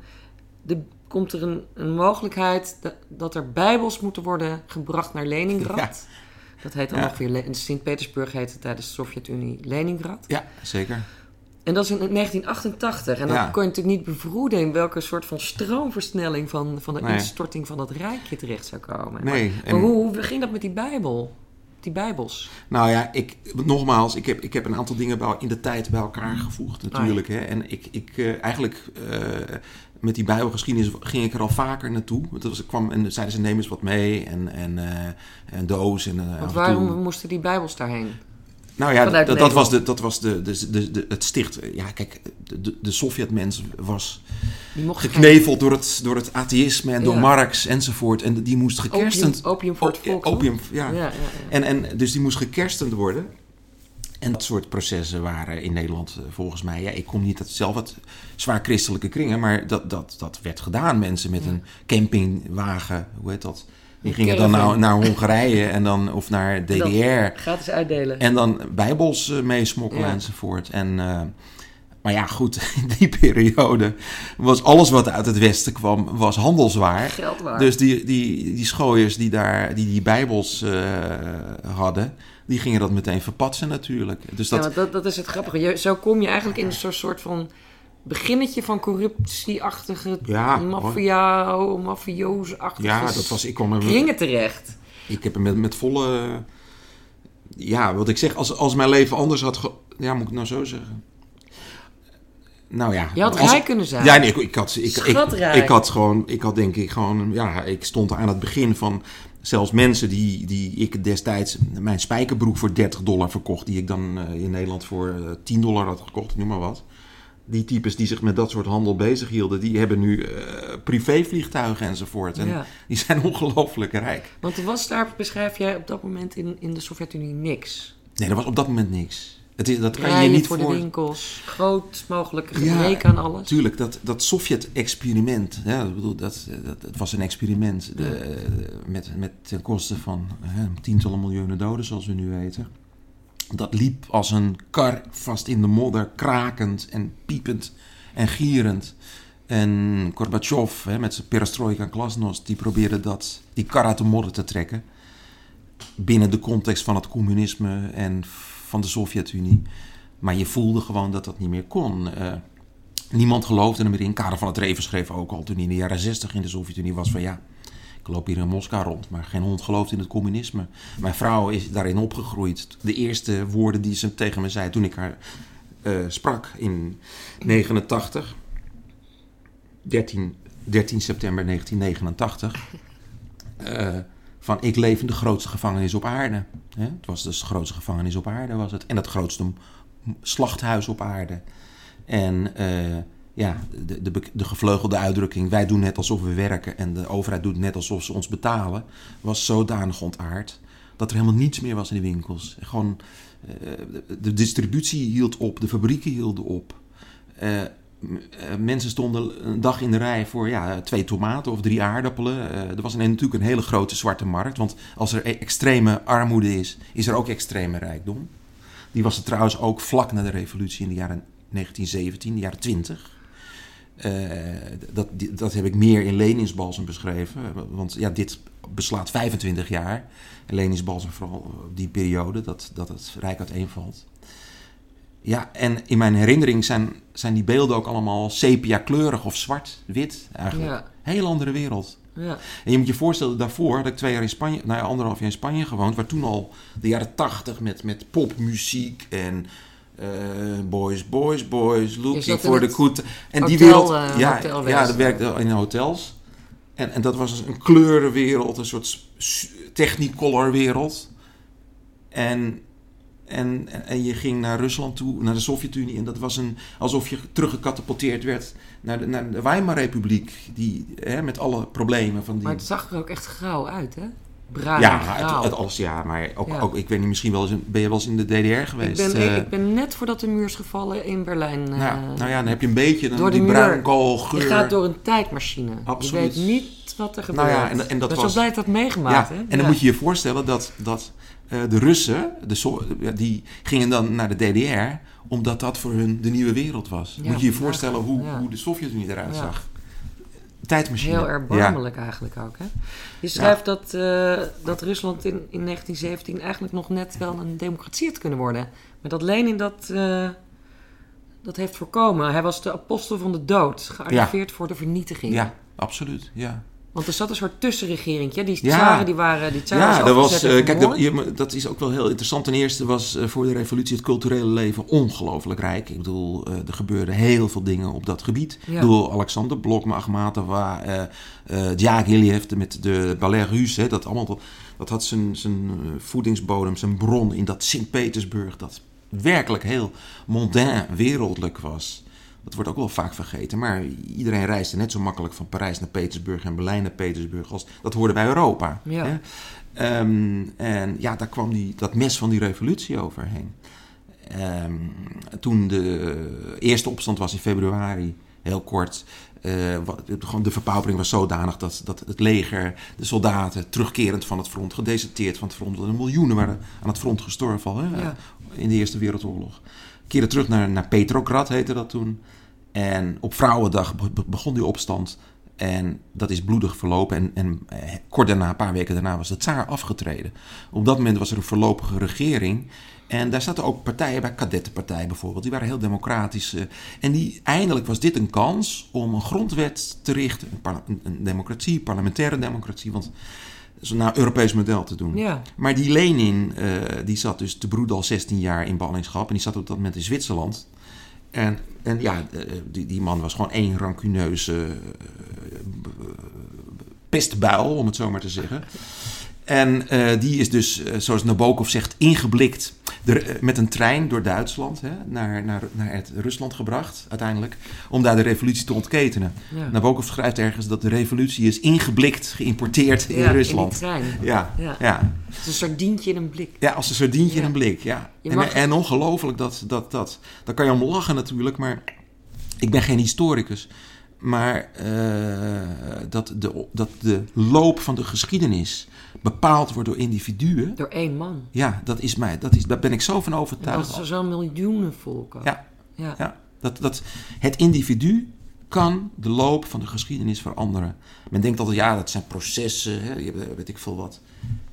de, komt er een, een mogelijkheid dat, dat er bijbels moeten worden gebracht naar Leningrad. Ja. Dat heet dan ongeveer... Le- In Sint-Petersburg heette het tijdens de Sovjet-Unie Leningrad. ja zeker. En dat is in 1988. En dan Ja. kon je natuurlijk niet bevroeden... in welke soort van stroomversnelling... van, van de Nee. instorting van dat rijkje terecht zou komen. Nee, Maar, en- hoe, hoe ging dat met die bijbel? Die bijbels? Nou ja, ik, nogmaals, ik heb, ik heb een aantal dingen in de tijd bij elkaar gevoegd natuurlijk. Hè. En ik, ik eh, eigenlijk eh, met die bijbelgeschiedenis ging ik er al vaker naartoe. Want was, ik kwam en zeiden ze neem eens wat mee en, en eh, een doos. En, af Want waarom toe- moesten die bijbels daarheen? Nou ja, dat, dat was, de, dat was de, de, de, de- het sticht. Ja, kijk, de, de, Sovjetmens was gekneveld door het, door het atheïsme en door. Marx enzovoort. En die moest gekerstend... opium, opium voor het volk. opium, ja. En, en, dus die moest gekerstend worden. En dat soort processen waren in Nederland eh, volgens mij... Ja, ik kom niet uit zelf uit zwaar christelijke kringen... maar dat, dat, dat werd gedaan. Mensen met een campingwagen, hoe heet dat? Die gingen dan naar, naar Hongarije en dan, of naar dan- DDR... Gratis uitdelen. En dan bijbels eh, meesmokkelen Ja. enzovoort. En, eh, maar ja, goed, [laughs] in die periode was alles wat uit het westen kwam, was handelswaar. Dus die, die, die schooiers die daar die, die bijbels eh, hadden, die gingen dat meteen verpatsen natuurlijk. Dus Ja, dat, want dat, dat is het grappige. Je, zo kom je eigenlijk in een soort, soort van beginnetje van corruptieachtige, Ja, maffia, mafioos-achtige ja, dat was, ik kwam er met, kringen terecht. ik heb er met, met volle, ja, wat ik zeg, als, als mijn leven anders had, ge, ja, moet ik nou zo zeggen? Nou ja. Je had als- rijk kunnen zijn. Ja, nee, ik, ik had, ik, ik, Schatrijk. ik had gewoon, ik had denk ik gewoon, ja, ik stond aan het begin van zelfs mensen die, die ik destijds mijn spijkerbroek voor 30 dollar verkocht, die ik dan eh, in Nederland voor eh, 10 dollar had gekocht, noem maar wat. Die types die zich met dat soort handel bezighielden, die hebben nu eh, privévliegtuigen enzovoort. En Ja. die zijn [laughs] ongelooflijk rijk. Want er was daar, beschrijf jij op dat moment in, in de Sovjet-Unie niks. Nee, er was op dat moment niks. Het is, dat kan je Rijen je niet voor voor... de winkels, groot mogelijke Ja, gebrek aan alles. Tuurlijk, dat, dat Sovjet-experiment, ja, ik bedoel, dat, dat, het was een experiment de, met, met ten koste van hè, tientallen miljoenen doden, zoals we nu weten. Dat liep als een kar vast in de modder, krakend en piepend en gierend. En Gorbachev, hè, met zijn perestroika en glasnost, die probeerde dat, die kar uit de modder te trekken. Binnen de context van het communisme en van de Sovjet-Unie. Maar je voelde gewoon dat dat niet meer kon. Eh, niemand geloofde er meer in. Karel van het Reven schreef ook al toen hij in de jaren 60 in de Sovjet-Unie was van ja, ik loop hier in Moskou rond, maar geen hond gelooft in het communisme. Mijn vrouw is daarin opgegroeid. De eerste woorden die ze tegen me zei toen ik haar eh, sprak in 89, 13, 13 september 1989, eh, van ik leef in de grootste gevangenis op aarde. Hè? Het was dus de grootste gevangenis op aarde was het. En het grootste slachthuis op aarde. En eh, ja, de, de, de gevleugelde uitdrukking, wij doen net alsof we werken en de overheid doet net alsof ze ons betalen, was zodanig ontaard dat er helemaal niets meer was in de winkels. Gewoon, eh, de, distributie hield op, de fabrieken hielden op. Eh, eh, mensen stonden een dag in de rij voor ja, twee tomaten of drie aardappelen. Eh, er was een, natuurlijk een hele grote zwarte markt, want als er e- extreme armoede is, is er ook extreme rijkdom. Die was er trouwens ook vlak na de revolutie in de jaren 1917, de jaren 20. Eh, dat, dat heb ik meer in Leningsbalsem beschreven. Want ja, dit beslaat 25 jaar. En Leningsbalsem vooral die periode dat, dat het Rijk uiteenvalt. Ja, en in mijn herinnering zijn, zijn die beelden ook allemaal sepia-kleurig of zwart-wit eigenlijk. Ja. Heel andere wereld. Ja. En je moet je voorstellen, daarvoor had ik twee jaar in Spanje, nou ja, anderhalf jaar in Spanje gewoond, waar toen al de jaren tachtig met, met popmuziek en boys, boys, boys, looking for the good. En die hotel, wereld, eh, ja, ja, dat werkte in hotels. En, en dat was dus een kleurenwereld, een soort technicolor wereld. En, en, en je ging naar Rusland toe, naar de Sovjet-Unie. En dat was een, alsof je teruggecatapulteerd werd naar de, naar de Weimar-republiek. Die, hè, met alle problemen van die... Maar het zag er ook echt grauw uit, hè? Ja, het, alles, ja, maar ook, Ja. ook, ik weet niet, misschien wel eens, in- ben je wel eens in de DDR ik, geweest? ben, eh? ik ben net voordat de muur is gevallen in Berlijn. nou, nou ja, dan heb je een beetje dan door die bruinkoolgeur. Je gaat door een tijdmachine. Absoluut. Je weet niet wat er gebeurt. Nou ja, en- en dat ik was- zo blij dat dat Ja, meegemaakt, hè? en dan Ja. moet je je voorstellen dat, dat eh, de Russen, de So- ja, die gingen dan naar de DDR, omdat dat voor hun de nieuwe wereld was. Ja, moet je je voorstellen hoe, ja. hoe de Sovjet-Unie eruit Ja. zag. Tijdmachine. Heel erbarmelijk eigenlijk ook, hè? Je schrijft dat, eh, dat Rusland in, in 1917 eigenlijk nog net wel een democratie had kunnen worden. Maar dat Lenin dat, eh, dat heeft voorkomen. Hij was de apostel van de dood, gearriveerd voor de vernietiging. Ja, absoluut. Ja. Want er zat een soort tussenregeringje. Die Ja. tsaren, die waren... Die tsaren Ja, dat was. eh, kijk, dat, je- dat is ook wel heel interessant. Ten eerste was eh, voor de revolutie het culturele leven ongelooflijk rijk. Ik bedoel, eh, er gebeurden heel veel dingen op dat gebied. Ja. Ik bedoel, Alexander Blok, eh Djagiljev met de Ballet Russe. hè, Dat, allemaal, dat had zijn, zijn voedingsbodem, zijn bron in dat Sint-Petersburg. Dat werkelijk heel mondain, wereldlijk was. Dat wordt ook wel vaak vergeten. Maar iedereen reisde net zo makkelijk van Parijs naar Petersburg en Berlijn naar Petersburg. Als, dat hoorde bij Europa. Ja. Hè? Ehm, en ja, daar kwam die, dat mes van die revolutie overheen. Ehm, toen de eerste opstand was in februari, heel kort. gewoon de verpaupering was zodanig dat, dat het leger, de soldaten, terugkerend van het front, gedeserteerd van het front. er miljoenen waren aan het front gestorven al hè, Ja. in de Eerste Wereldoorlog. Keerden terug naar, naar Petrograd, heette dat toen. En op Vrouwendag be- be- begon die opstand. En dat is bloedig verlopen. En, en eh, kort daarna, een paar weken daarna, was de tsaar afgetreden. Op dat moment was er een voorlopige regering. En daar zaten ook partijen bij, kadettenpartij bijvoorbeeld. Die waren heel democratisch. eh. En die, eindelijk was dit een kans om een grondwet te richten. Een, een, democratie, parlementaire democratie. Want naar Europees model te doen. Ja. Maar die Lenin, eh, die zat dus te broeden al 16 jaar in ballingschap. En die zat op dat moment in Zwitserland. En, en ja, eh, die, die man was gewoon één rancuneuze eh, pestbuil, om het zo maar te zeggen. En die is dus, zoals Nabokov zegt, ingeblikt eh, met een trein door Duitsland hè, naar, naar, naar het Rusland gebracht, uiteindelijk, om daar de revolutie te ontketenen. Ja. Nabokov schrijft ergens dat de revolutie is ingeblikt, geïmporteerd in Ja, Rusland. trein. ja, Ja. ja. Het is een sardientje in een blik. Ja, als een sardientje in een blik, ja. En ongelooflijk dat, dat, dat... Daar kan je om lachen natuurlijk, maar... Ik ben geen historicus. Maar eh, dat, de, dat de loop van de geschiedenis bepaald wordt door individuen... Door één man. Ja, dat is mij, dat is, daar ben ik zo van En overtuigd. dat is zo'n miljoenenvolk ook. Ja, Ja. ja. Dat, dat het individu kan de loop van de geschiedenis veranderen. Men denkt altijd, ja, dat zijn processen, hè, weet ik veel wat.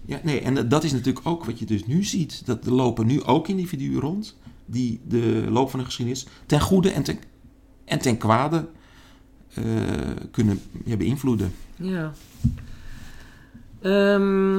Ja, nee, en dat is natuurlijk ook wat je dus nu ziet. Dat er lopen nu ook individuen rond die de loop van de geschiedenis ten goede en ten, en ten kwade eh, kunnen ja, beïnvloeden. Ja. Ehm,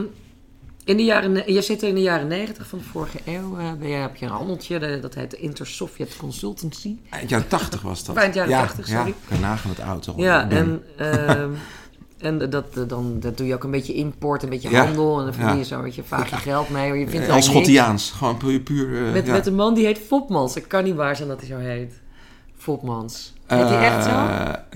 in de jaren, je zit in de jaren negentig van de vorige eeuw. eh, ben je, heb je een handeltje, de- dat heet de Inter-Sovjet Consultancy. Eind jaren tachtig was dat. Eind jaren ja, 80, sorry. Ja, kan je nagaan het al Ja, en, ehm, [laughs] en dat, eh, dan, dat doe je ook een beetje import, een beetje Ja. handel. En dan verdien je Ja. zo een beetje vaag je geld mee. hoor. Je vindt niks. Schottiaans, gewoon puur... puur eh, Met, ja. met een man die heet Fopmans. Het kan niet waar zijn dat hij zo heet. Fopmans. Heet hij echt zo?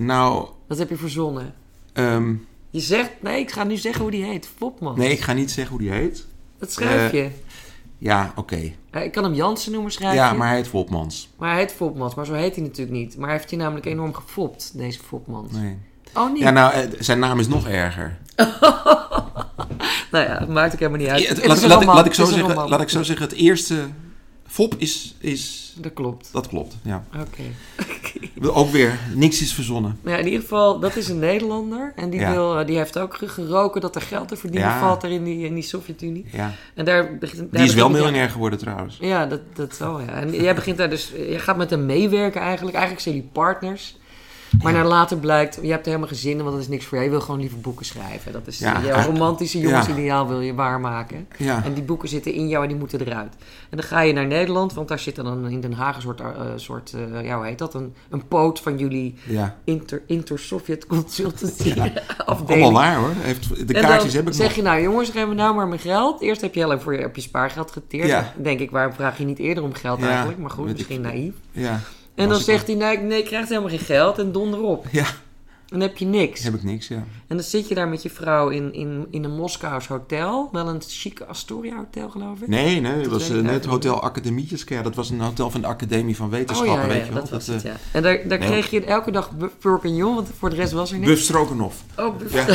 Nou, Dat heb je verzonnen. ehm, Je zegt, nee, ik ga nu zeggen hoe die heet. Fopmans. nee, ik ga niet zeggen hoe die heet. Dat schrijf Eh, je. Ja, oké. Ja, ik kan hem Jansen noemen, schrijf Ja, maar hij heet Wolpmans. Maar hij heet Fopmans, maar zo heet hij natuurlijk niet. Maar hij heeft je namelijk enorm gefopt, deze Fopmans. Nee. Oh, niet? Ja, nou, eh, zijn naam is nog erger. [laughs] Nou ja, dat maakt ook helemaal niet uit. Ja, het- Het laat, ik zo zeggen, laat ik zo zeggen, het eerste Fop is, is... Dat klopt. Dat klopt, ja. Oké. Ook weer, niks is verzonnen. Ja, in ieder geval, dat is een Nederlander. En die, Ja. wil, eh, die heeft ook ge- geroken dat er geld te verdienen Ja. valt er in die, in die Sovjet-Unie. Ja. En daar begint, daar Die is wel miljonair geworden trouwens. Ja, dat, dat wel, ja. En jij begint daar dus... Je gaat met hem meewerken eigenlijk. Eigenlijk zijn jullie partners. Maar Ja. naar later blijkt, je hebt helemaal geen zin in, want dat is niks voor je. Je wil gewoon liever boeken schrijven. Dat is Ja, je ja. romantische jongensideaal wil je waarmaken. Ja. En die boeken zitten in jou en die moeten eruit. En dan ga je naar Nederland, want daar zit dan in Den Haag een soort, eh, soort eh, ja, hoe heet dat? Een, een poot van jullie inter, inter-Sovjet consultancy [laughs] afdeling. Allemaal waar hoor. Heeft, de kaartjes heb ik zeg nog. je, nou jongens, geef me nou maar mijn geld. Eerst heb je heel even voor je, op je spaargeld geteerd. Denk ik, waarom vraag je niet eerder om geld eigenlijk? Maar goed, misschien ik. naïef. Ja. En dan ik zegt hij, nee, nee, je krijgt helemaal geen geld en donder op. Ja, Dan heb je niks. heb ik niks, ja. En dan zit je daar met je vrouw in, in, in een Moskous hotel. Wel een chique Astoria hotel, geloof ik. Nee, nee, dat was ik net Hotel Academietjes. Ja, dat was een hotel van de Academie van Oh Wetenschappen, ja, ja, weet je wel. dat was Dat, het, eh, ja. En daar, daar nee. kreeg je elke dag bourguignon, want voor de rest was er niks. Buff Stroganoff. Oh, buff- Ja.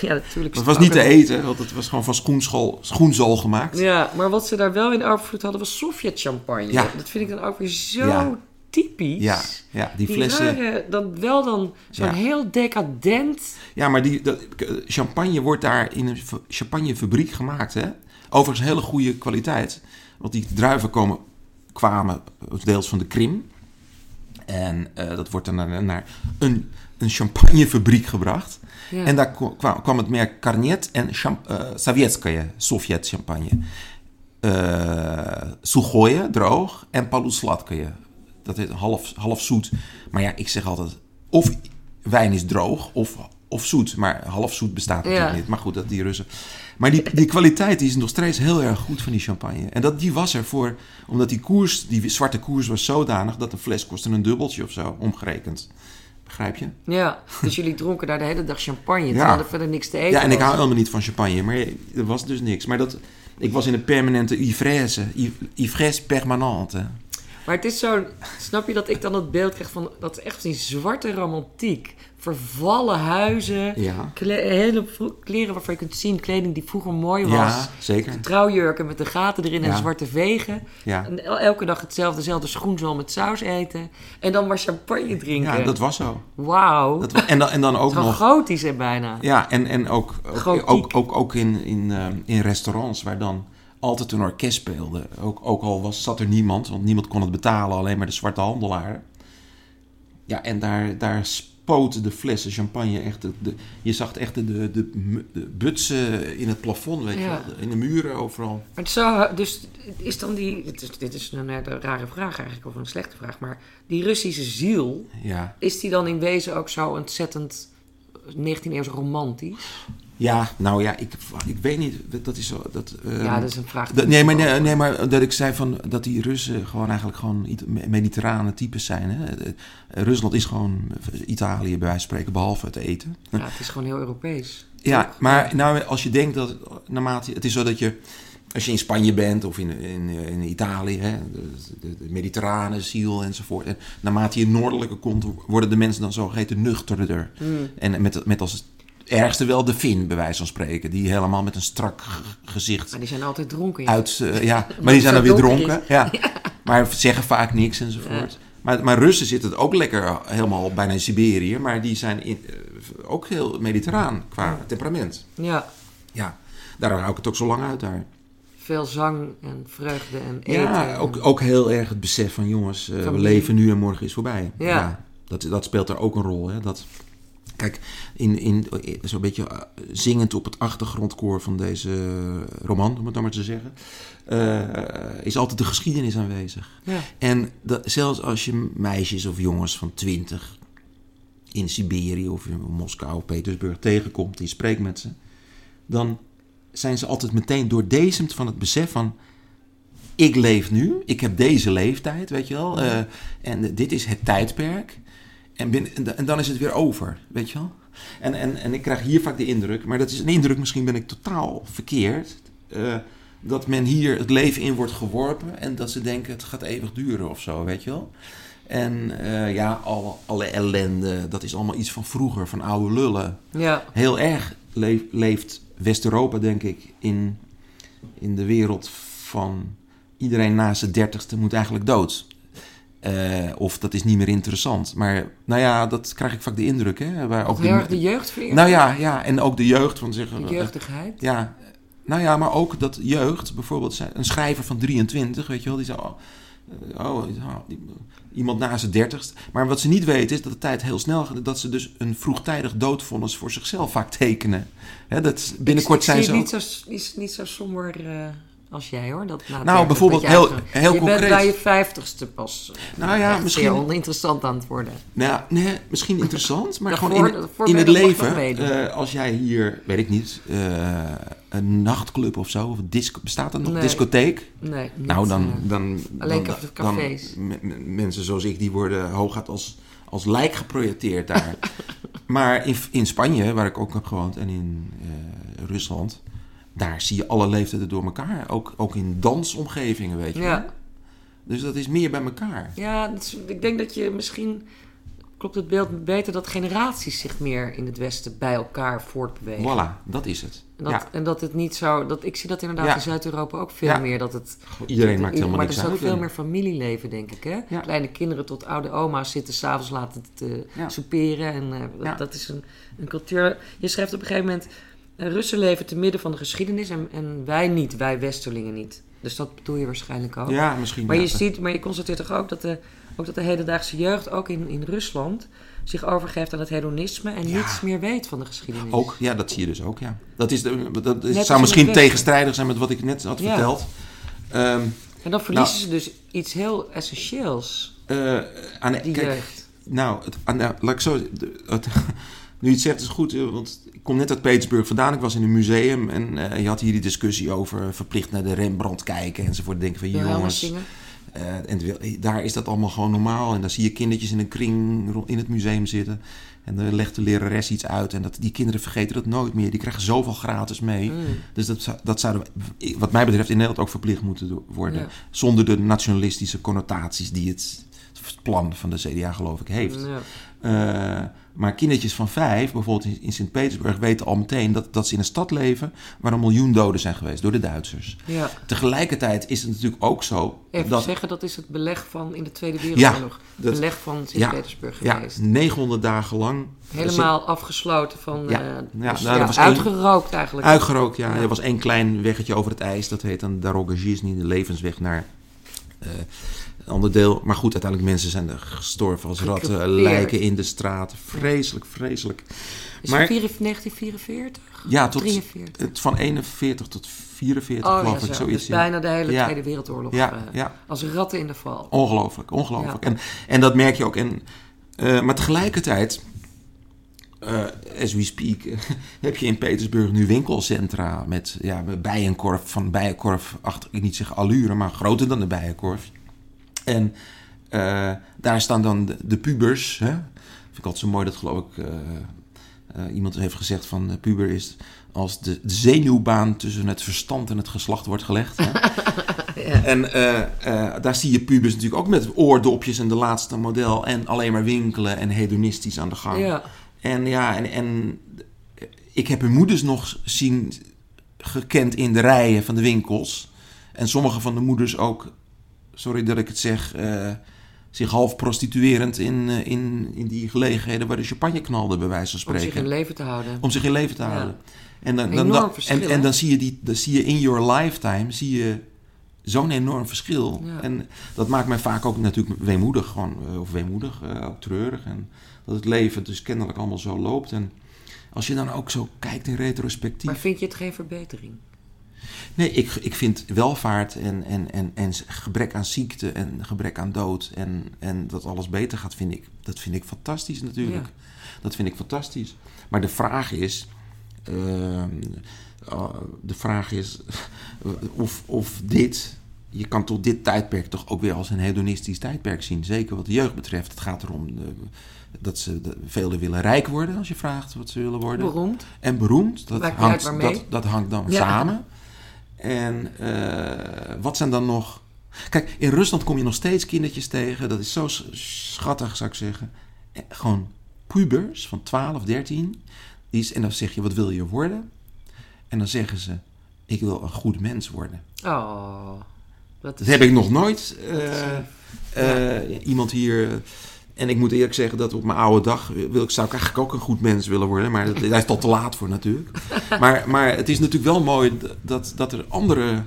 [laughs] ja, natuurlijk. Dat was niet te eten, want het was gewoon van schoenschool, schoenzool gemaakt. Ja, maar wat ze daar wel in overvloed hadden was Sovjet-champagne. Ja. Dat vind ik dan ook weer zo. Typisch. Ja, ja, die Die flessen. rare, dan wel dan zo'n Ja. heel decadent... Ja, maar die, dat, champagne wordt daar in een champagnefabriek gemaakt. Hè? Overigens hele goede kwaliteit. Want die druiven komen, kwamen deels van de Krim. En eh, dat wordt dan naar, naar een, een champagnefabriek gebracht. Ja. En daar kwa- kwam, kwam het merk Karnet en champ, eh Sovietskaya, Sovjet champagne. Eh Sugoye, droog. En Paluslatkaye. Dat is half, half zoet. Maar ja, ik zeg altijd... Of wijn is droog of, of zoet. Maar half zoet bestaat natuurlijk Ja. niet. Maar goed, dat die Russen... Maar die, die kwaliteit die is nog steeds heel erg goed van die champagne. En dat, die was er voor... Omdat die koers, die zwarte koers was zodanig... dat een fles kostte een dubbeltje of zo, omgerekend. Begrijp je? Ja, dus jullie [laughs] dronken daar de hele dag champagne, Ja. terwijl er verder niks te eten Ja, en ik hou helemaal niet van champagne, maar er was dus niks. Maar dat, ik was in een permanente ivresse, ivresse permanente. Maar het is zo, snap je dat ik dan het beeld krijg van, dat is echt die zwarte romantiek. Vervallen huizen, Ja, hele kleren waarvan je kunt zien, kleding die vroeger mooi was. ja zeker. Trouwjurken met de gaten erin en Ja. zwarte vegen. Ja. En el- elke dag hetzelfde, dezelfde schoenzool met saus eten. En dan maar champagne drinken. ja, dat was zo. Wauw. En, dan, en dan ook nog... gotisch hè, bijna. Ja, en, en ook, ook, ook, ook in, in, eh, in restaurants waar dan altijd een orkest speelde. Ook, ook al was, zat er niemand, want niemand kon het betalen, alleen maar de zwarte handelaren. Ja, en daar, daar spoten de flessen champagne echt. De, de- je zag echt de, de, de, butsen in het plafond, weet je Ja. wel. In de muren overal. Maar het zou, dus is dan die, is, dit is een, hele rare vraag eigenlijk, of een slechte vraag, maar die Russische ziel, Ja, is die dan in wezen ook zo ontzettend 19e eeuw romantisch? Ja nou ja, ik, ik weet niet. Dat is zo. Dat, ehm, ja, dat is een vraag. Dat- nee, maar, nee, nee, maar dat ik zei van, dat die Russen gewoon eigenlijk gewoon It- mediterrane types zijn. Hè? Eh, Rusland is gewoon Italië bij wijze van spreken, behalve het eten. Ja, het is gewoon heel Europees. Ja, Toch? maar nou, als je denkt dat, naarmate, het is zo dat je, als je in Spanje bent of in, in, in Italië, hè, de, de, de mediterrane ziel enzovoort. En naarmate je noordelijker komt, worden de mensen dan zogeheten nuchterder. Hmm. En met, met als ergste wel de Fin, bij wijze van spreken, die helemaal met een strak gezicht Maar die zijn altijd dronken. ja. uit, eh, ja, [laughs] maar die zijn dan weer dronken. Ja. [laughs] Maar zeggen vaak niks enzovoort. Maar, maar Russen zitten het ook lekker helemaal bijna in Siberië, maar die zijn in, eh, ook heel mediterraan qua temperament. Ja, Ja, daarom hou ik het ook zo lang uit daar. veel zang en vreugde en eten. Ja, ook, ook heel erg het besef van jongens, eh, we leven nu en morgen is voorbij. Ja. dat, dat speelt daar ook een rol. Hè? Dat, kijk, in, in, zo'n beetje eh, zingend op het achtergrondkoor van deze roman, om het dan maar te zeggen, eh, is altijd de geschiedenis aanwezig. Ja. En dat, zelfs als je meisjes of jongens van 20 in Siberië of in Moskou of Petersburg tegenkomt en je spreekt met ze, dan zijn ze altijd meteen doordezemd van het besef van ik leef nu, ik heb deze leeftijd, weet je wel, eh, en dit is het tijdperk. En, binnen, en da- en dan is het weer over, weet je wel. En, en, en ik krijg hier vaak de indruk, maar dat is een indruk, misschien ben ik totaal verkeerd, eh, dat men hier het leven in wordt geworpen en dat ze denken het gaat eeuwig duren of zo, weet je wel. En eh, ja, alle, alle ellende, dat is allemaal iets van vroeger, van oude lullen. ja. Heel erg leef- leeft West-Europa, denk ik, in, in de wereld van iedereen na zijn dertigste moet eigenlijk dood. Eh, of dat is niet meer interessant. Maar nou ja, dat krijg ik vaak de indruk. Hè, waar Ook heel erg de jeugd nou ja, ja, en ook de jeugd van zeggen. De jeugdigheid. Ja, nou ja, maar ook dat jeugd, bijvoorbeeld een schrijver van 23, weet je wel, die zou. Oh, oh, die- iemand na zijn dertigst. Maar wat ze niet weten is dat de tijd heel snel gaat. Dat ze dus een vroegtijdig doodvonnis voor zichzelf vaak tekenen. Hè, dat binnenkort ik, zijn ze. ook- niet zo, niet, niet zo somber eh, als jij hoor. Dat Nou, 30 bijvoorbeeld dat je heel- heel je concreet. bent bij je vijftigste pas. eh, Nou ja, misschien- zeer oninteressant aan het worden. Nou, nee, misschien interessant, maar gewoon in, in het je leven. meedoen. eh, als jij hier, weet ik niet, eh, een nachtclub of zo, of een disco, bestaat dat nog? Nee. Discotheek? Nee, niet, Nou, dan, dan, alleen dan, caf- dan- cafés. mensen zoals ik, die worden hooguit als, als lijk geprojecteerd daar. [laughs] maar in, in Spanje, waar ik ook heb gewoond, en in Rusland, daar zie je alle leeftijden door elkaar. Ook, ook in dansomgevingen, weet je ja, Dus dat is meer bij elkaar. ja is- ik denk dat je misschien... Klopt het beeld beter dat generaties zich meer in het Westen bij elkaar voortbewegen. Voilà, dat is het. En dat, ja, en dat het niet zo... Dat, ik zie dat inderdaad Ja. in Zuid-Europa ook veel meer. Dat het, iedereen dat- maakt helemaal maar er is ook veel meer familieleven, denk ik. Hè? Kleine kinderen tot oude oma's zitten s'avonds laten te souperen. En eh, dat is een, een cultuur... Je schrijft op een gegeven moment... eh, Russen leven te midden van de geschiedenis en, en wij niet. Wij Westerlingen niet. Dus dat bedoel je waarschijnlijk ook. Ja, misschien. Maar ja. je ziet, maar je constateert toch ook dat de, ook dat de hedendaagse jeugd, ook in, in Rusland, zich overgeeft aan het hedonisme en Ja. niets meer weet van de geschiedenis. Ook, ja, dat zie je dus ook, ja. Dat, is de, dat is- zou misschien tegenstrijdig zijn met wat ik net had Ja. verteld. Ehm, En dan verliezen Nou. ze dus iets heel essentieels, eh, aan, die kijk, jeugd. nou, het, aan- nou, laat ik zo... het- [laughs] nu je het zegt, is goed, eh, want kom net uit Petersburg vandaan. Ik was in een museum en eh, je had hier die discussie over verplicht naar de Rembrandt kijken enzovoort. Denken van, jongens. Eh, en daar is dat allemaal gewoon normaal. En dan zie je kindertjes in een kring in het museum zitten. En dan legt de lerares iets uit. En dat, die kinderen vergeten dat nooit meer. Die krijgen zoveel gratis mee. Mm. Dus dat, zou- dat zouden we, wat mij betreft, in Nederland ook verplicht moeten worden. Ja. Zonder de nationalistische connotaties die het, het plan van de CDA geloof ik heeft. Ja. Eh, maar kindertjes van vijf, bijvoorbeeld in, in Sint-Petersburg, weten al meteen dat, dat ze in een stad leven waar een miljoen doden zijn geweest door de Duitsers. ja. Tegelijkertijd is het natuurlijk ook zo Even dat zeggen, dat is het beleg van in de Tweede Wereldoorlog. dat- beleg van ja, Sint-Petersburg ja, geweest. 900 dagen lang Helemaal afgesloten van... Ja. eh, Ja, dus nou, ja, was uitgerookt eigenlijk. Uitgerookt, ja. Ja. Er was één klein weggetje over het ijs. Dat heet dan Darogazhizhny, de levensweg naar eh, ander deel. Maar goed, uiteindelijk mensen zijn er gestorven als ratten. Lijken in de straat. Vreselijk, vreselijk. Is maar- het 1944? Ja, tot, 43? het, van 41 tot 44 Oh ja, geloof ik. zo. Zoiets. Dus bijna de hele Ja. Tweede Wereldoorlog. Ja, eh, ja. Als ratten in de val. Ongelooflijk, ongelooflijk. En, en dat merk je ook. En, eh, maar tegelijkertijd, eh, as we speak, [laughs] heb je in Petersburg nu winkelcentra met ja, bijenkorf van bijenkorf, achter, ik niet zeggen allure, maar groter dan de bijenkorf. En eh, daar staan dan de, de pubers. Hè? Vind ik altijd zo mooi dat geloof ik eh, eh, iemand heeft gezegd van puber is als de zenuwbaan tussen het verstand en het geslacht wordt gelegd. Hè? [laughs] Ja. En daar zie je pubers natuurlijk ook met oordopjes en de laatste model en alleen maar winkelen en hedonistisch aan de gang. Ja. En ja, en, en ik heb hun moeders nog zien gekend in de rijen van de winkels. En sommige van de moeders ook, sorry dat ik het zeg, eh, zich half prostituerend in, eh, in, in die gelegenheden waar de champagne knalde, bij wijze van Om spreken. zich in leven te houden. Om zich in leven te Ja. houden. En dan, dan, en, en dan zie je, die, dan zie je in your lifetime zie je zo'n enorm verschil. Ja. En dat maakt mij vaak ook natuurlijk weemoedig, gewoon, eh, of weemoedig, ook treurig. En dat het leven dus kennelijk allemaal zo loopt. En als je dan ook zo kijkt in retrospectief. Maar vind je het geen verbetering? Nee, ik, ik vind welvaart en, en, en, en gebrek aan ziekte en gebrek aan dood en, en dat alles beter gaat, vind ik, dat vind ik fantastisch natuurlijk. Ja. Dat vind ik fantastisch. Maar de vraag is, ehm, eh, de vraag is [laughs] of, of dit, je kan tot dit tijdperk toch ook weer als een hedonistisch tijdperk zien. Zeker wat de jeugd betreft. Het gaat erom eh, dat ze de, velen willen rijk worden als je vraagt wat ze willen worden. Beroemd. En beroemd, dat, hangt, dat, dat hangt dan Ja. samen. En eh, wat zijn dan nog... Kijk, in Rusland kom je nog steeds kindertjes tegen. Dat is zo schattig, zou ik zeggen. Eh, Gewoon pubers van 12, 13. Die is, en dan zeg je, wat wil je worden? En dan zeggen ze, ik wil een goed mens worden. Oh. Dat Dat is- heb ik nog nooit. is, eh, Iemand hier. En ik moet eerlijk zeggen dat op mijn oude dag wil ik, zou ik eigenlijk ook een goed mens willen worden. Maar dat, daar is tot te laat voor natuurlijk. [laughs] Maar, maar het is natuurlijk wel mooi dat, dat er andere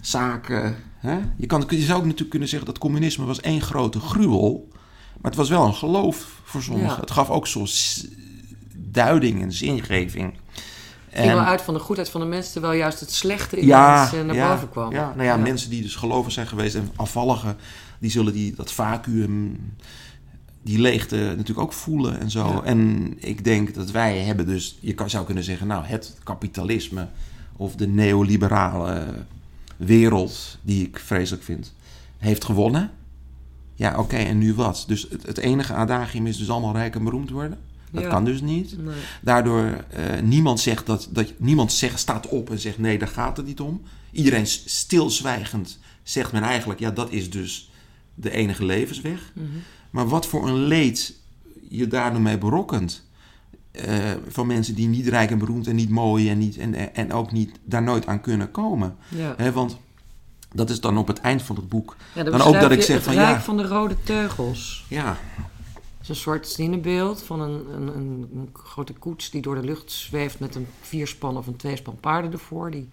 zaken. Hè? Je, kan, je zou ook natuurlijk kunnen zeggen dat communisme was één grote gruwel. Maar het was wel een geloof voor sommigen. Ja. Het gaf ook zo'n duiding en zingeving. Het ging wel uit van de goedheid van de mensen, terwijl juist het slechte in ja, de mensen naar ja, boven kwam. Ja, nou ja, mensen die dus gelovig zijn geweest en afvalligen, die zullen die, dat vacuüm, die leegte natuurlijk ook voelen en zo. Ja. En ik denk dat wij hebben dus, je zou kunnen zeggen, nou, het kapitalisme of de neoliberale wereld, die ik vreselijk vind, heeft gewonnen. Ja, oké, en nu wat? Dus het, het enige adagium is dus allemaal rijk en beroemd worden. Dat Ja. kan dus niet. Nee. Daardoor eh, niemand zegt dat, dat niemand zegt, staat op en zegt nee, daar gaat het niet om. Iedereen stilzwijgend zegt men eigenlijk, ja, dat is dus de enige levensweg. Mhm. Maar wat voor een leed je daardoor mee berokkent. eh, van mensen die niet rijk en beroemd en niet mooi en, niet, en, en ook niet, daar nooit aan kunnen komen. Ja. Want dat is dan op het eind van het boek. Ja, Dan ook dat ik zeg het van, rijk ja. van de rode teugels. Ja, Het is een soort zinnebeeld van een, een, een, een grote koets die door de lucht zweeft met een vierspan of een tweespan paarden ervoor. Die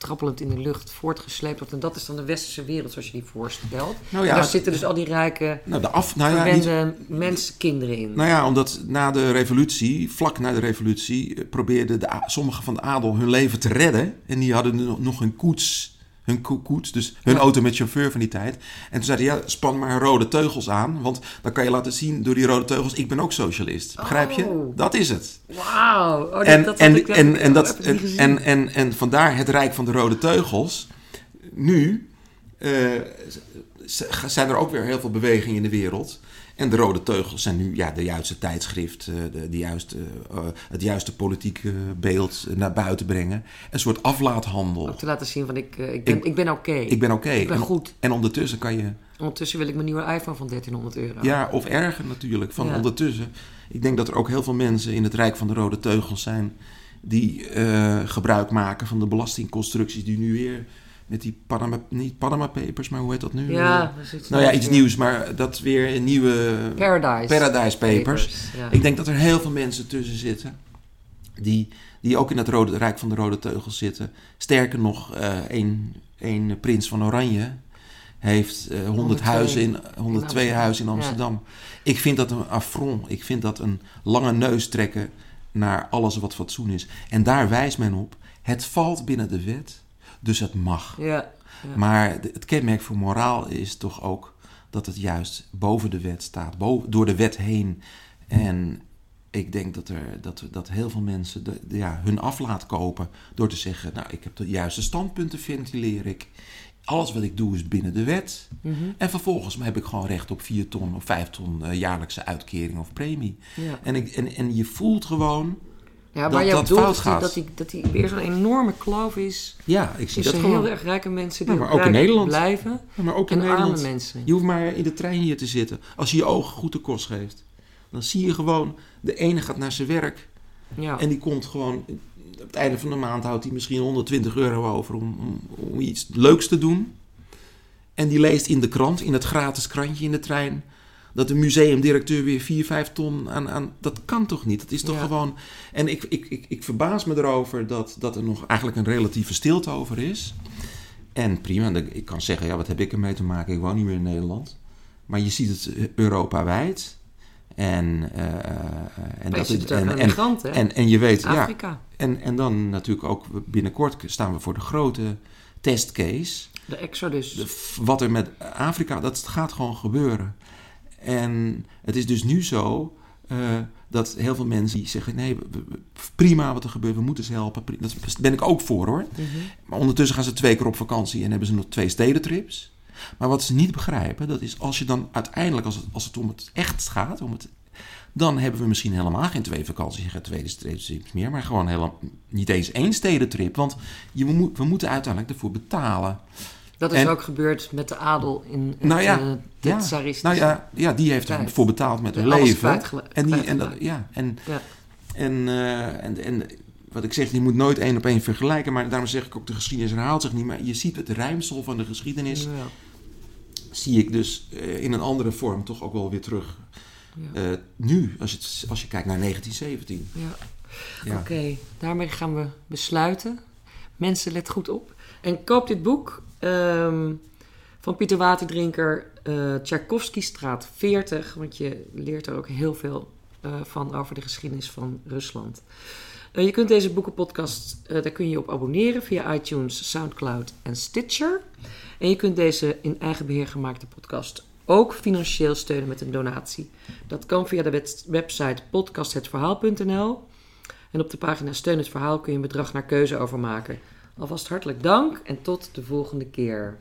trappelend in de lucht voortgesleept wordt. En dat is dan de westerse wereld zoals je die voorstelt. nou ja, daar zitten dus al die rijke, nou, de af, nou ja, niet, verwende mensenkinderen in. Nou ja, omdat na de revolutie, vlak na de revolutie, eh, probeerden de, sommigen van de adel hun leven te redden. En die hadden nog- hun koets, hun ko- koets, dus hun Ja. auto met chauffeur van die tijd. En toen zeiden ja, span maar rode teugels aan, want dan kan je laten zien door die rode teugels, ik ben ook socialist. Begrijp je? Oh. Dat is het. Wauw. Oh, dat, En, dat en, en, en, dat, vandaar het rijk van de rode teugels. Nu eh, zijn er ook weer heel veel bewegingen in de wereld. En de rode teugels zijn nu ja, de juiste tijdschrift, eh, de, de juiste, eh, het juiste politieke beeld naar buiten brengen. Een soort aflaathandel. Ook te laten zien van ik, eh, ik ben, Ik- ik, ben oké. Ik ben oké. Ik ben En, goed. en ondertussen kan je, Ondertussen wil ik mijn nieuwe iPhone van 1300 euro. ja, of erger natuurlijk, van Ja. ondertussen. Ik denk dat er ook heel veel mensen in het rijk van de rode teugels zijn die eh, gebruik maken van de belastingconstructies die nu weer met die Panama, niet Panama Papers, maar hoe heet dat nu? Ja, Eh, dat is iets nou ja, iets nieuws, maar dat weer een nieuwe Paradise. Paradise Papers. ja. Ik denk dat er heel veel mensen tussen zitten die, die ook in het rode, rijk van de rode teugels zitten. Sterker nog, eh een, een prins van Oranje heeft eh 100 102 huizen in, 102 Amsterdam. huizen in Amsterdam. Ik vind dat een affront. Ik vind dat een lange neus trekken naar alles wat fatsoen is. En daar wijst men op. Het valt binnen de wet, dus het mag. Ja. ja. Maar het kenmerk voor moraal is toch ook dat het juist boven de wet staat, boven, door de wet heen. En ik denk dat, er, dat, dat heel veel mensen de, de- ja, hun aflaat kopen door te zeggen: Nou, ik heb de juiste standpunten, ventileer ik. Alles wat ik doe is binnen de wet. Mhm. En vervolgens heb ik gewoon recht op 4 ton of 5 ton eh, jaarlijkse uitkering of premie. ja. En, ik, en, en je voelt gewoon, Ja, waar je dat op doelt fout die- gaat. dat die, dat die weer zo'n enorme kloof is ja, ik zie dat gewoon. heel erg rijke mensen die Ja, maar ook in Nederland. blijven Ja, maar ook in en Nederland. arme mensen. Je hoeft maar in de trein hier te zitten. Als je je ogen goed de kost geeft. Dan zie je gewoon, de ene gaat naar zijn werk. Ja. En die komt gewoon, op het einde van de maand houdt hij misschien 120 euro over om, om, om iets leuks te doen. En die leest in de krant, in het gratis krantje in de trein, dat de museumdirecteur weer 4, 5 ton aan, aan... Dat kan toch niet? Dat is toch Ja. gewoon... En ik, ik, ik, ik verbaas me erover dat, dat er nog eigenlijk een relatieve stilte over is. En prima, ik kan zeggen, ja, wat heb ik ermee te maken? Ik woon niet meer in Nederland. Maar je ziet het eh, Europa-wijd. En, eh, en, dat het en, en, en, en je weet, ja, Afrika. en, en dan natuurlijk ook binnenkort staan we voor de grote testcase. De Exodus. De wat er met Afrika, dat gaat gewoon gebeuren. En het is dus nu zo eh, dat heel veel mensen die zeggen: nee, prima wat er gebeurt, we moeten ze helpen. Dat ben ik ook voor hoor. Mhm. Maar ondertussen gaan ze twee keer op vakantie en hebben ze nog twee stedentrips. Maar wat ze niet begrijpen, dat is als je dan uiteindelijk, als het, als het om het echt gaat, om het, dan hebben we misschien helemaal geen twee vakanties en geen tweede stedentrips meer, maar gewoon helemaal, niet eens één stedentrip. Want je, we moeten uiteindelijk ervoor betalen. Dat is En- ook gebeurd met de adel in het, Nou ja, eh, de ja. Nou ja, ja die heeft ervoor betaald met hun leven. En, die, en, dat, ja, en, Ja. en, eh, en, en wat ik zeg, je moet nooit één op één vergelijken. Maar daarom zeg ik ook, de geschiedenis herhaalt zich niet. Maar je ziet het rijmsel van de geschiedenis, Ja. zie ik dus eh, in een andere vorm toch ook wel weer terug. Ja. Nu, als het, als je kijkt naar 1917. Ja. Ja. Oké, daarmee gaan we besluiten. Mensen, let goed op. En koop dit boek ehm, van Pieter Waterdrinker, eh Tchaikovsky straat 40. Want je leert er ook heel veel eh, van over de geschiedenis van Rusland. Eh, je kunt deze boekenpodcast, eh, daar kun je op abonneren via iTunes, Soundcloud en Stitcher. En je kunt deze in eigen beheer gemaakte podcast ook financieel steunen met een donatie. Dat kan via de website podcasthetverhaal.nl. En op de pagina Steun het Verhaal kun je een bedrag naar keuze overmaken. Alvast hartelijk dank en tot de volgende keer.